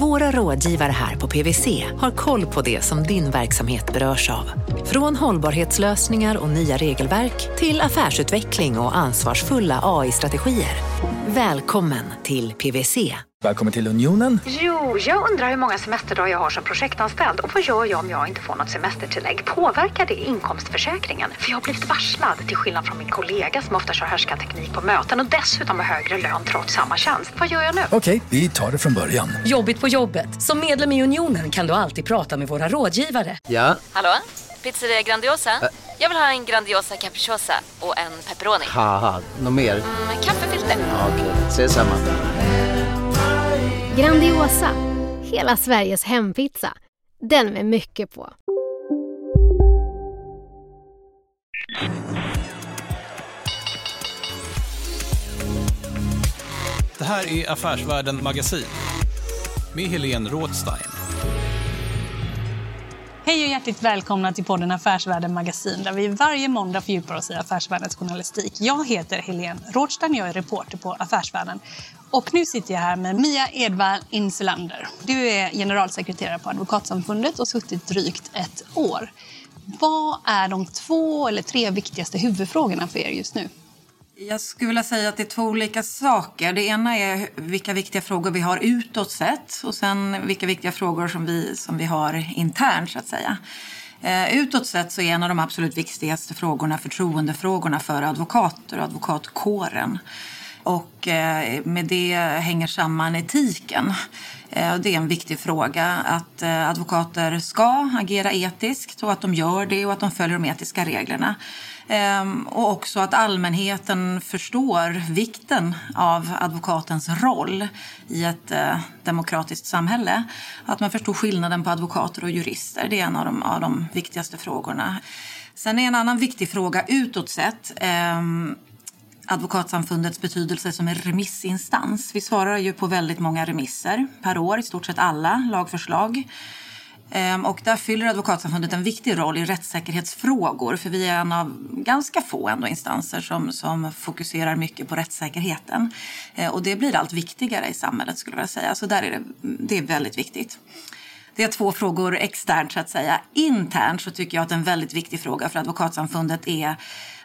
våra rådgivare här på PWC har koll på det som din verksamhet berörs av. Från hållbarhetslösningar och nya regelverk till affärsutveckling och ansvarsfulla AI-strategier. Välkommen till PWC. Välkommen till Unionen. Jo, jag undrar hur många semesterdagar jag har som projektanställd och vad gör jag om jag inte får något semestertillägg? Påverkar det inkomstförsäkringen? För jag har blivit varslad, till skillnad från min kollega som ofta kör härskarteknik på möten och dessutom har högre lön trots samma tjänst. Vad gör jag nu? Okej, vi tar det från början. Jobbigt på jobbet. Som medlem i Unionen kan du alltid prata med våra rådgivare. Ja, Hallå? Pizzeria Grandiosa? Jag vill ha en Grandiosa capriciosa och en pepperoni. haha, något mer? Med kaffefilter. Ja, Okej, ses samma. Grandiosa, hela Sveriges hempizza. Den med mycket på. Det här är Affärsvärlden Magasin med Helene Rådstein. Hej och hjärtligt välkomna till podden Affärsvärlden Magasin där vi varje måndag fördjupar oss i affärsvärldens journalistik. Jag heter Helene Rådstein, jag är reporter på Affärsvärlden. Och nu sitter jag här med Mia Edvall Insulander. Du är generalsekreterare på Advokatsamfundet och har suttit drygt ett år. Vad är de två eller tre viktigaste huvudfrågorna för er just nu? Jag skulle vilja säga att det är två olika saker. Det ena är vilka viktiga frågor vi har utåt sett och sen vilka viktiga frågor som vi, som vi har internt så att säga. Eh, utåt sett så är en av de absolut viktigaste frågorna förtroendefrågorna för advokater och advokatkåren. Och eh, med det hänger samman etiken. Eh, Det är en viktig fråga att eh, advokater ska agera etiskt och att de gör det och att de följer de etiska reglerna. Ehm, och också att allmänheten förstår vikten av advokatens roll i ett eh, demokratiskt samhälle. Att man förstår skillnaden på advokater och jurister. Det är en av de, av de viktigaste frågorna. Sen är en annan viktig fråga utåt sett ehm, Advokatsamfundets betydelse som en remissinstans. Vi svarar ju på väldigt många remisser per år, i stort sett alla lagförslag. Ehm, och där fyller Advokatsamfundet en viktig roll i rättssäkerhetsfrågor för vi är en av ganska få ändå instanser som, som fokuserar mycket på rättssäkerheten. Ehm, och det blir allt viktigare i samhället skulle jag säga. Så där är det, det är väldigt viktigt. Det är två frågor externt så att säga. Internt så tycker jag att en väldigt viktig fråga för Advokatsamfundet är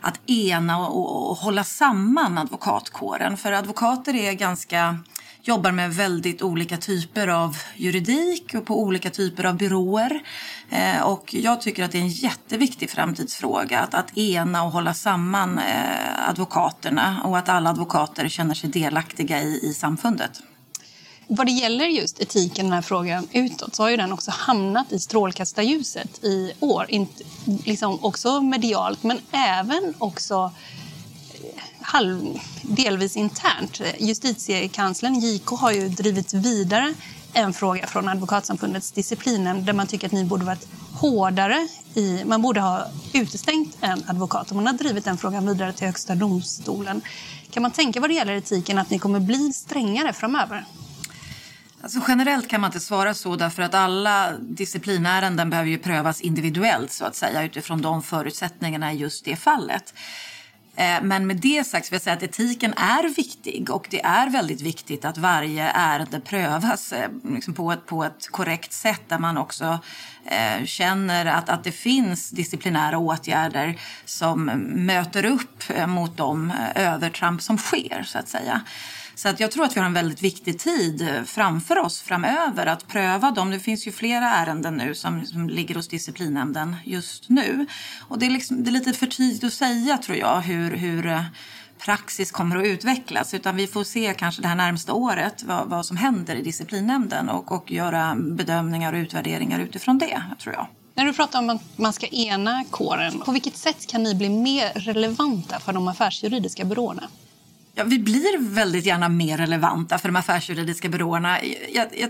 att ena och, och, och hålla samman advokatkåren. För advokater är ganska jobbar med väldigt olika typer av juridik och på olika typer av byråer. Eh, och jag tycker att det är en jätteviktig framtidsfråga att, att ena och hålla samman eh, advokaterna och att alla advokater känner sig delaktiga i, i samfundet. Vad det gäller just etiken, den här frågan utåt, så har ju den också hamnat i strålkastarljuset i år. Inte, liksom också medialt, men även också halv, delvis internt. Justitiekanslern, JK, har ju drivit vidare en fråga från Advokatsamfundets disciplinnämnd där man tycker att ni borde varit hårdare. I, man borde ha utestängt en advokat. Och man har drivit den frågan vidare till Högsta domstolen. Kan man tänka vad det gäller etiken att ni kommer bli strängare framöver? Alltså generellt kan man inte svara så därför att alla disciplinärenden behöver ju prövas individuellt så att säga utifrån de förutsättningarna i just det fallet. Eh, men med det sagt vill jag säga att etiken är viktig och det är väldigt viktigt att varje ärende prövas eh, liksom på, ett, på ett korrekt sätt där man också eh, känner att, att det finns disciplinära åtgärder som möter upp eh, mot de övertramp som sker så att säga. Så att jag tror att vi har en väldigt viktig tid eh, framför oss framöver att pröva dem. Det finns ju flera ärenden nu som, som ligger hos disciplinnämnden just nu. Och det är, liksom, det är lite för tidigt att säga tror jag hur, hur eh, praxis kommer att utvecklas. Utan vi får se kanske det här närmsta året vad, vad som händer i disciplinnämnden och, och göra bedömningar och utvärderingar utifrån det tror jag. När du pratar om att man ska ena kåren, på vilket sätt kan ni bli mer relevanta för de affärsjuridiska byråerna? Ja, vi blir väldigt gärna mer relevanta för de affärsjuridiska byråerna.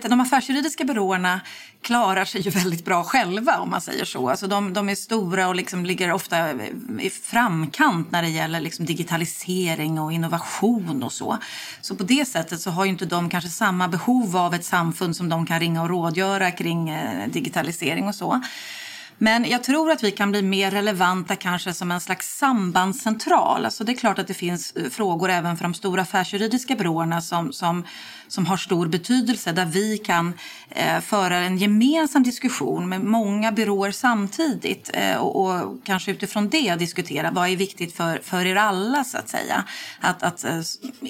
De affärsjuridiska byråerna klarar sig ju väldigt bra själva om man säger så. Alltså de, de är stora och liksom ligger ofta i framkant när det gäller liksom digitalisering och innovation och så. Så på det sättet så har ju inte de kanske samma behov av ett samfund som de kan ringa och rådgöra kring eh, digitalisering och så. Men jag tror att vi kan bli mer relevanta kanske som en slags sambandscentral. Alltså det är klart att det finns eh, frågor även för de stora affärsjuridiska byråerna som, som, som har stor betydelse där vi kan eh, föra en gemensam diskussion med många byråer samtidigt eh, och, och, kanske utifrån det diskutera vad är viktigt för, för er alla så att säga. Att, att eh,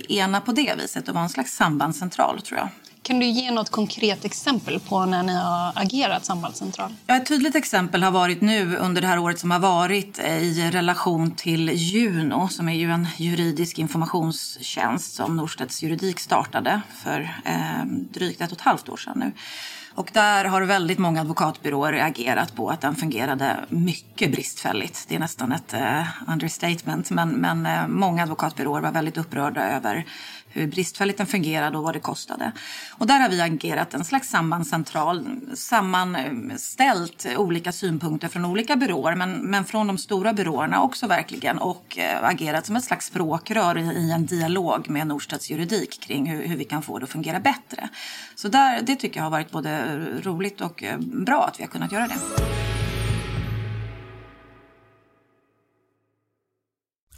ena på det viset och vara en slags sambandscentral tror jag. Kan du ge något konkret exempel på när ni har agerat sambandscentral? Ja, ett tydligt exempel har varit nu under det här året som har varit eh, i relation till Juno som är ju en juridisk informationstjänst som Norstedts juridik startade för eh, drygt ett och ett halvt år sedan nu. Och där har väldigt många advokatbyråer reagerat på att den fungerade mycket bristfälligt. Det är nästan ett eh, understatement. Men, men eh, många advokatbyråer var väldigt upprörda över hur bristfälligt den fungerade och vad det kostade. Och där har vi agerat en slags sambandscentral, sammanställt olika synpunkter från olika byråer men, men från de stora byråerna också verkligen och eh, agerat som ett slags språkrör i en dialog med Norstedts juridik kring hur, hur vi kan få det att fungera bättre. Så där, det tycker jag har varit både roligt och eh, bra att vi har kunnat göra det.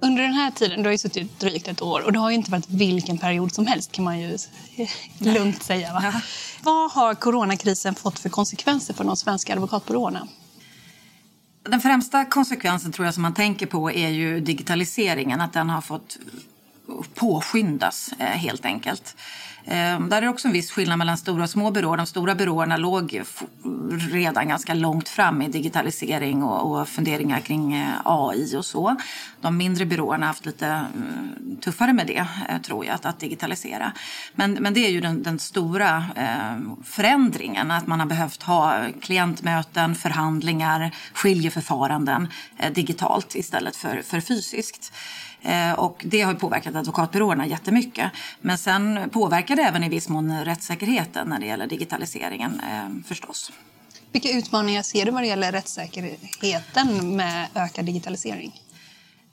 Under den här tiden, du har ju suttit drygt ett år och det har ju inte varit vilken period som helst kan man ju lugnt säga. Va? Ja. Vad har coronakrisen fått för konsekvenser för de svenska advokatbyråerna? Den främsta konsekvensen tror jag som man tänker på är ju digitaliseringen, att den har fått påskyndas eh, helt enkelt. Ehm, där är det också en viss skillnad mellan stora och små byråer. De stora byråerna låg redan ganska långt fram i digitalisering och, funderingar kring eh, AI och så. De mindre byråerna har haft lite mm, tuffare med det, eh, tror jag, att, digitalisera. Men, men det är ju den, den stora ehm, förändringen, att man har behövt ha klientmöten, förhandlingar, skiljeförfaranden eh, digitalt istället för, för fysiskt. Eh, och det har påverkat advokatbyråerna jättemycket. Men sen påverkar det även i viss mån rättssäkerheten när det gäller digitaliseringen eh, förstås. Vilka utmaningar ser du vad det gäller rättssäkerheten med ökad digitalisering?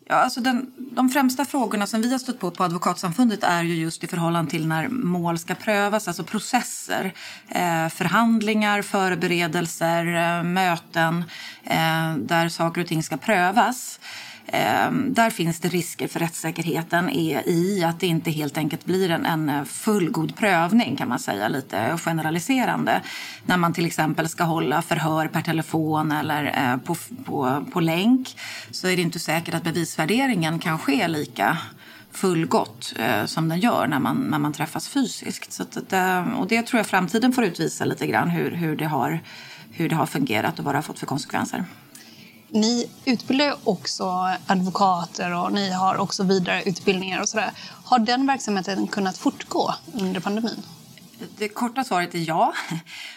Ja, alltså den, de främsta frågorna som vi har stött på på Advokatsamfundet är ju just i förhållande till när mål ska prövas, alltså processer. Eh, förhandlingar, förberedelser, eh, möten eh, där saker och ting ska prövas. Ehm, där finns det risker för rättssäkerheten i att det inte helt enkelt blir en, en fullgod prövning kan man säga lite generaliserande. När man till exempel ska hålla förhör per telefon eller eh, på, på, på länk så är det inte säkert att bevisvärderingen kan ske lika fullgott eh, som den gör när man, när man träffas fysiskt. Så att, det, eh, och det tror jag framtiden får utvisa lite grann hur, hur, det har, hur det har fungerat och vad det har fått för konsekvenser. Ni utbildar också advokater och ni har också vidareutbildningar och sådär. Har den verksamheten kunnat fortgå under pandemin? Det korta svaret är ja.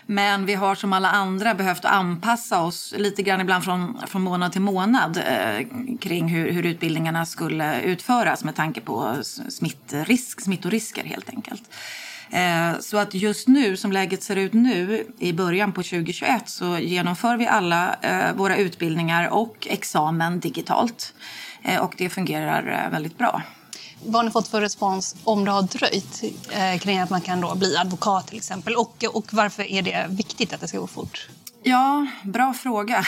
Men vi har som alla andra behövt anpassa oss lite grann ibland från, från månad till månad eh, kring hur, hur utbildningarna skulle utföras med tanke på smittrisk, smittorisker helt enkelt. Eh, så att just nu, som läget ser ut nu i början på 2021 så genomför vi alla eh, våra utbildningar och examen digitalt. Eh, och det fungerar väldigt bra. Vad har ni fått för respons om det har dröjt kring att man kan då bli advokat till exempel? Och, och varför är det viktigt att det ska gå fort? Ja, bra fråga.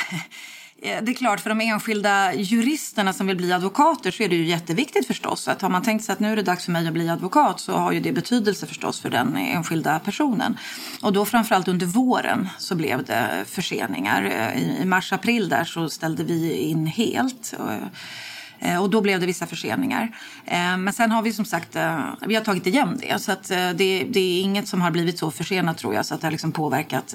Eh, det är klart, för de enskilda juristerna som vill bli advokater så är det ju jätteviktigt förstås. Att har man tänkt sig att nu är det dags för mig att bli advokat så har ju det betydelse förstås för den enskilda personen. Och då framförallt under våren så blev det förseningar. Eh, I mars-april där så ställde vi in helt. Eh, och då blev det vissa förseningar. Eh, men sen har vi som sagt eh, vi har tagit igen det. Så att det, det är inget som har blivit så försenat tror jag så att det har liksom påverkat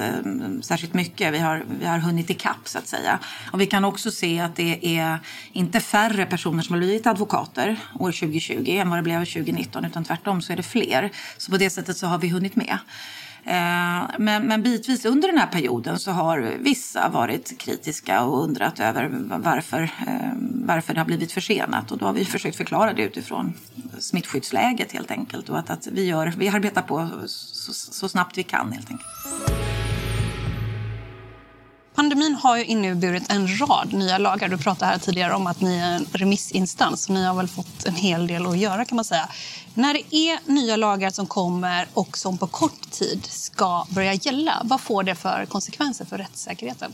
särskilt mycket. Vi har, vi har hunnit ikapp så att säga. Och vi kan också se att det är inte färre personer som har blivit advokater år 2020 än vad det blev 2019 utan tvärtom så är det fler. Så på det sättet så har vi hunnit med. Eh, men, men bitvis under den här perioden så har vissa varit kritiska och undrat över varför, eh, varför det har blivit försenat. Och då har vi försökt förklara det utifrån smittskyddsläget helt enkelt. Och att, att vi, gör, vi arbetar på så, så snabbt vi kan helt enkelt. Pandemin har ju inneburit en rad nya lagar. Du pratade här tidigare om att ni är en remissinstans. Ni har väl fått en hel del att göra kan man säga. När det är nya lagar som kommer och som på kort tid ska börja gälla, vad får det för konsekvenser för rättssäkerheten?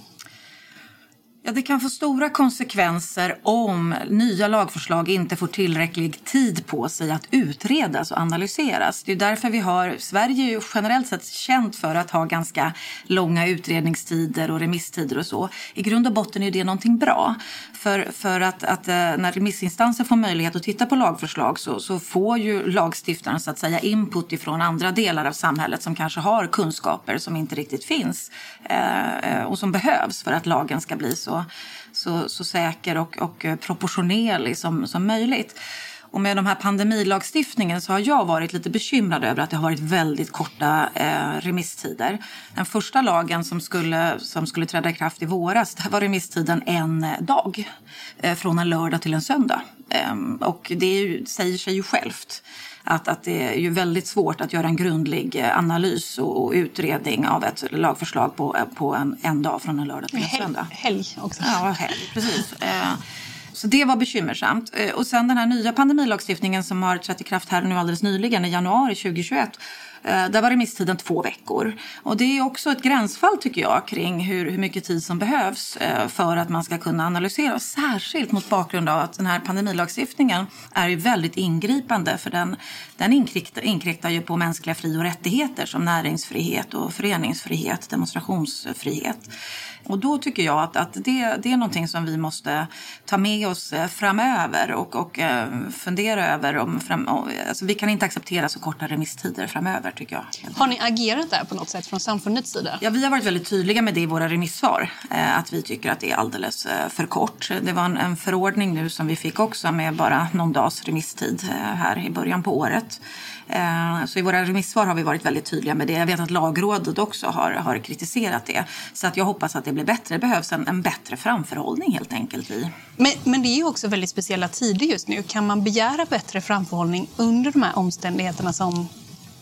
Ja, det kan få stora konsekvenser om nya lagförslag inte får tillräcklig tid på sig att utredas och analyseras. Det är därför vi har, Sverige är generellt sett känt för att ha ganska långa utredningstider och remisstider och så. I grund och botten är det någonting bra. För, för att, att eh, när remissinstanser får möjlighet att titta på lagförslag så, så får ju lagstiftaren så att säga input ifrån andra delar av samhället som kanske har kunskaper som inte riktigt finns eh, eh och som behövs för att lagen ska bli så så, så, så säker och, och eh, proportionerlig som, som möjligt. Och med de här pandemilagstiftningen så har jag varit lite bekymrad över att det har varit väldigt korta eh, remisstider. Den första lagen som skulle, som skulle träda i kraft i våras, där var remisstiden en dag. Eh, från en lördag till en söndag. Eh, och det ju, säger sig ju självt att, att det är ju väldigt svårt att göra en grundlig eh, analys och, och utredning av ett lagförslag på, eh, på en, en dag från en lördag till en söndag. Helg också. Ja, helg, precis. Eh, så det var bekymmersamt. Och sen den här nya pandemilagstiftningen som har trätt i kraft här nu alldeles nyligen i januari 2021 Eh, Eh, där var remisstiden två veckor. Och det är också ett gränsfall tycker jag kring hur, hur mycket tid som behövs eh, för att man ska kunna analysera. Särskilt mot bakgrund av att den här pandemilagstiftningen är ju väldigt ingripande för den, den inkräktar, inkräktar ju på mänskliga fri och rättigheter som näringsfrihet och föreningsfrihet, demonstrationsfrihet. Och då tycker jag att, att det, det är någonting som vi måste ta med oss eh, framöver och, och fundera över. Om fram, alltså vi kan inte acceptera så korta remisstider framöver tycker jag. Har ni agerat där på något sätt från samfundets sida? Ja, vi har varit väldigt tydliga med det i våra remissvar. Eh, att vi tycker att det är alldeles eh, för kort. Det var en, en förordning nu som vi fick också med bara någon dags remisstid eh, här i början på året. Så i våra remissvar har vi varit väldigt tydliga med det. Jag vet att lagrådet också har, har kritiserat det. Så att jag hoppas att det blir bättre. Det behövs en, en bättre framförhållning helt enkelt. I. Men, men det är också väldigt speciella tider just nu. Kan man begära bättre framförhållning under de här omständigheterna som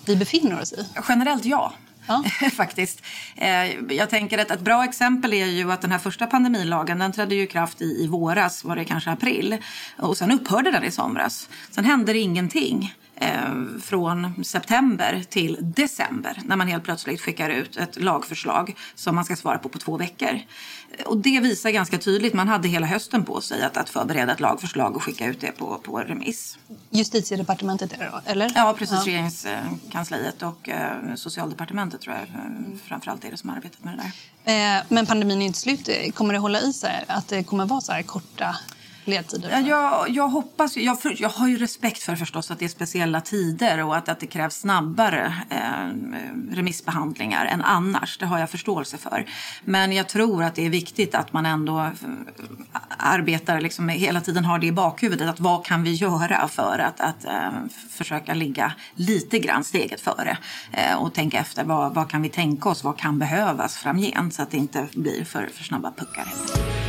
vi befinner oss i? Generellt ja. Ja. faktiskt. Eh, jag tänker att ett bra exempel är ju att den här första pandemilagen den trädde ju i kraft i, i våras, var det kanske april. Och sen upphörde den i somras. Sen hände det ingenting eh, från september till december när man helt plötsligt skickar ut ett lagförslag som man ska svara på på två veckor. Och det visar ganska tydligt, man hade hela hösten på sig att, att förbereda ett lagförslag och skicka ut det på, på remiss. Justitiedepartementet är det då, eller? Ja, precis. Ja. Regeringskansliet och eh, Socialdepartementet tror jag mm. framförallt är det som har arbetat med det där. Eh, men pandemin är inte slut. Kommer det hålla i sig att det kommer vara så här korta ledtider? Ja, jag, jag hoppas jag, jag har ju respekt för förstås att det är speciella tider och att, att det krävs snabbare eh, remissbehandlingar än annars. Det har jag förståelse för. Men jag tror att det är viktigt att man ändå eh, arbetar, liksom, hela tiden har det i bakhuvudet. Att vad kan vi göra för att, att eh, försöka ligga lite grann steget före eh, och tänka efter vad, vad kan vi tänka oss, vad kan behövas framgent så att det inte blir för, för snabba puckar.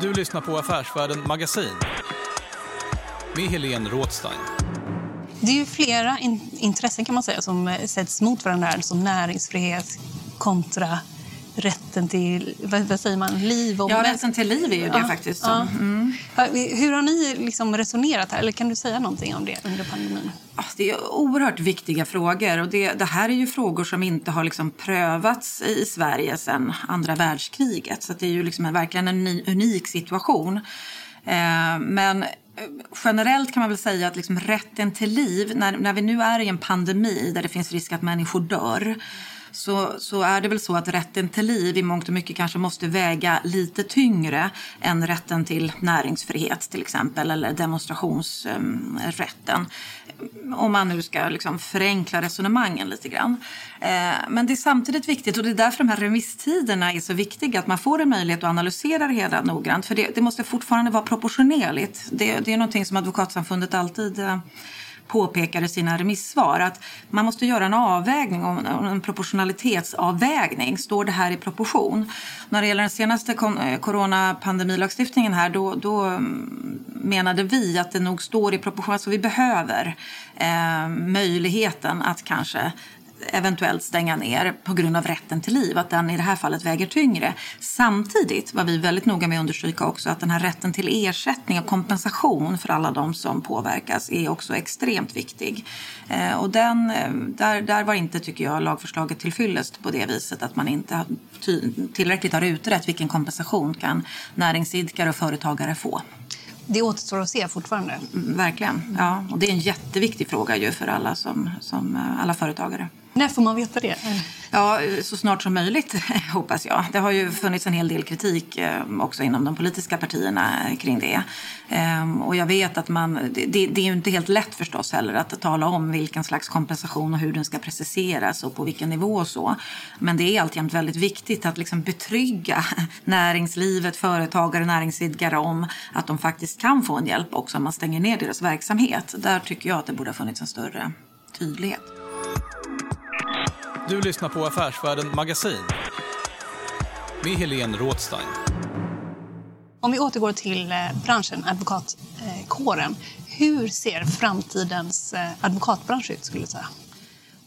Du lyssnar på Affärsvärlden Magasin med Helene Rådstein. Det är ju flera in intressen kan man säga som eh, sätts mot varandra, som näringsfrihet kontra rätten till vad, vad säger man, liv. Och ja, rätten till liv är ju det ja, faktiskt. Ja. Mm. Hur har ni liksom resonerat här? Eller kan du säga någonting om det under pandemin? Det är oerhört viktiga frågor. och Det, det här är ju frågor som inte har liksom prövats i Sverige sedan andra världskriget. Så det är ju liksom verkligen en unik situation. Eh, men generellt kan man väl säga att liksom rätten till liv, när, när vi nu är i en pandemi där det finns risk att människor dör så, så är det väl så att rätten till liv i mångt och mycket kanske måste väga lite tyngre än rätten till näringsfrihet till exempel eller demonstrationsrätten. Om man nu ska liksom förenkla resonemangen lite grann. Eh, men det är samtidigt viktigt och det är därför de här remisstiderna är så viktiga. Att man får en möjlighet att analysera det hela noggrant. För det, det måste fortfarande vara proportionerligt. Det, det är någonting som Advokatsamfundet alltid eh, påpekar i sina remissvar att man måste göra en avvägning, en proportionalitetsavvägning. Står det här i proportion? När det gäller den senaste eh, coronapandemilagstiftningen här då, då mm, menade vi att det nog står i proportion. Alltså vi behöver eh, möjligheten att kanske eventuellt stänga ner på grund av rätten till liv, att den i det här fallet väger tyngre. Samtidigt var vi väldigt noga med att understryka också att den här rätten till ersättning och kompensation för alla de som påverkas är också extremt viktig. Eh, och den, eh, där, där var inte, tycker jag, lagförslaget till fyllest på det viset att man inte tillräckligt har utrett vilken kompensation kan näringsidkare och företagare få. Det återstår att se fortfarande. Mm, verkligen. Ja, och det är en jätteviktig fråga ju för alla, som, som, eh, alla företagare. När får man veta det? Ja, så snart som möjligt hoppas jag. Det har ju funnits en hel del kritik eh, också inom de politiska partierna kring det. Ehm, och jag vet att man, det, det är ju inte helt lätt förstås heller att tala om vilken slags kompensation och hur den ska preciseras och på vilken nivå och så. Men det är alltjämt väldigt viktigt att liksom betrygga näringslivet, företagare, och näringsidkare om att de faktiskt kan få en hjälp också om man stänger ner deras verksamhet. Där tycker jag att det borde ha funnits en större tydlighet. Du lyssnar på Affärsvärlden Magasin med Helene Rådstein. Om vi återgår till eh, branschen, advokatkåren. Hur ser framtidens eh, advokatbransch ut skulle du säga?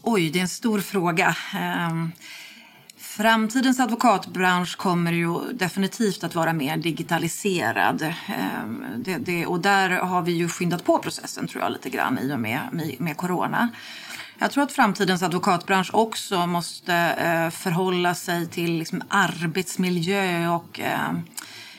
Oj, det är en stor fråga. Ehm, framtidens advokatbransch kommer ju definitivt att vara mer digitaliserad. Ehm, det, det, och där har vi ju skyndat på processen tror jag lite grann i och med, med, med corona. Jag tror att framtidens advokatbransch också måste eh, förhålla sig till liksom, arbetsmiljö och eh,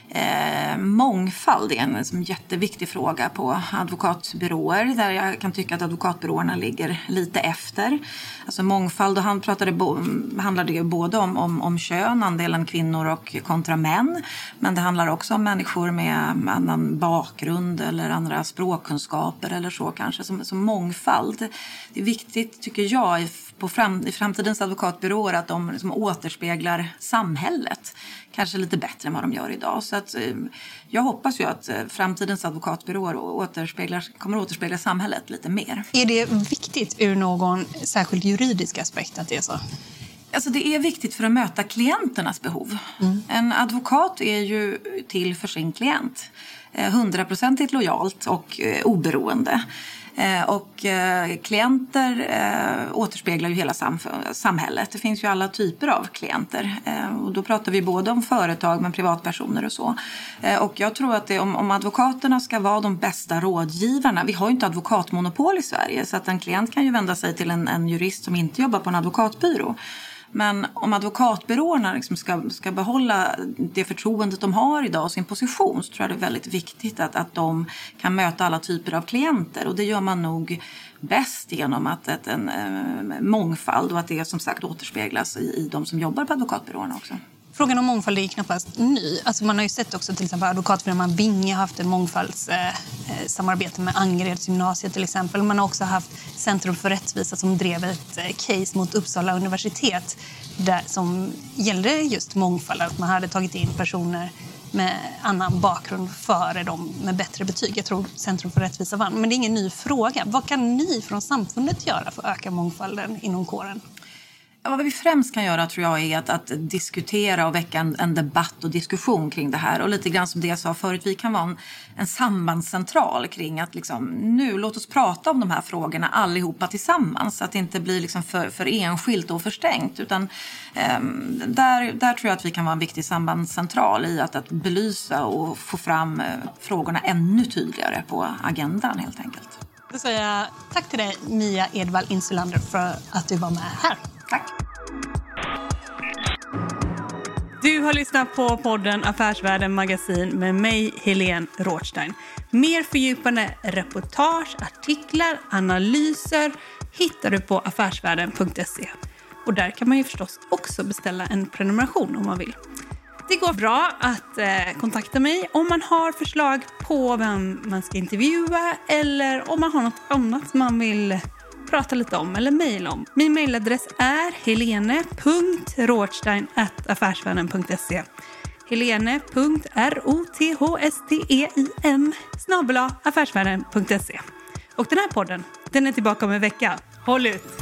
eh, mångfald är en liksom, jätteviktig fråga på advokatbyråer där jag kan tycka att advokatbyråerna ligger lite efter. Alltså mångfald, och han pratade bo, handlar ju både om, om, om kön, andelen kvinnor och kontra män. Men det handlar också om människor med annan bakgrund eller andra språkkunskaper eller så kanske. Så, så mångfald. Det är viktigt tycker jag på fram, i framtidens advokatbyråer att de liksom återspeglar samhället kanske lite bättre än vad de gör idag. Så att, eh, jag hoppas ju att eh, framtidens advokatbyråer återspeglar, kommer att återspegla samhället lite mer. Är det viktigt ur någon särskild juridisk aspekt att det är så? Alltså det är viktigt för att möta klienternas behov. Mm. En advokat är ju till för sin klient. Eh, hundraprocentigt lojalt och oberoende. Eh, och eh, klienter eh, återspeglar ju hela samhället. Det finns ju alla typer av klienter. Och då pratar vi både om företag men privatpersoner och så. Och jag tror att det, om, om advokaterna ska vara de bästa rådgivarna. Vi har ju inte advokatmonopol i Sverige så att en klient kan ju vända sig till en, en jurist som inte jobbar på en advokatbyrå. Men om advokatbyråerna liksom ska, ska behålla det förtroendet de har idag och sin position så tror jag det är väldigt viktigt att, att de kan möta alla typer av klienter. Och det gör man nog bäst genom att, att en, en eh, mångfald och att det som sagt återspeglas i, i de som jobbar på advokatbyråerna också. Frågan om mångfald är knappast ny. Alltså man har ju sett också till exempel advokatfirman Vinge har haft ett mångfaldssamarbete eh, med Angereds gymnasiet till exempel. Man har också haft Centrum för rättvisa som drev ett eh, case mot Uppsala universitet där, som gällde just mångfald. Att man hade tagit in personer med annan bakgrund före dem med bättre betyg. Jag tror Centrum för rättvisa vann. Men det är ingen ny fråga. Vad kan ni från samfundet göra för att öka mångfalden inom kåren? Vad vi främst kan göra tror jag är att, att diskutera och väcka en, en, debatt och diskussion kring det här. Och lite grann som det jag sa förut, vi kan vara en, en sambandscentral kring att liksom, nu låt oss prata om de här frågorna allihopa tillsammans. Så att det inte blir liksom för, för enskilt och förstängt. Utan eh, där, där tror jag att vi kan vara en viktig sambandscentral i att, att belysa och få fram eh, frågorna ännu tydligare på agendan helt enkelt. Då säger jag tack till dig Mia Edvall Insulander för att du var med här. Tack. Du har lyssnat på podden Affärsvärlden Magasin med mig, Helene Rothstein. Mer fördjupande reportage, artiklar, analyser hittar du på affärsvärlden.se. Och där kan man ju förstås också beställa en prenumeration om man vill. Det går bra att eh, kontakta mig om man har förslag på vem man ska intervjua eller om man har något annat man vill prata lite om eller mejla om. Min mejladress är helene.rothstein.affärsvärlden.se helene.rothstein snabel affärsvärlden.se. Och den här podden, den är tillbaka om en vecka. Håll ut!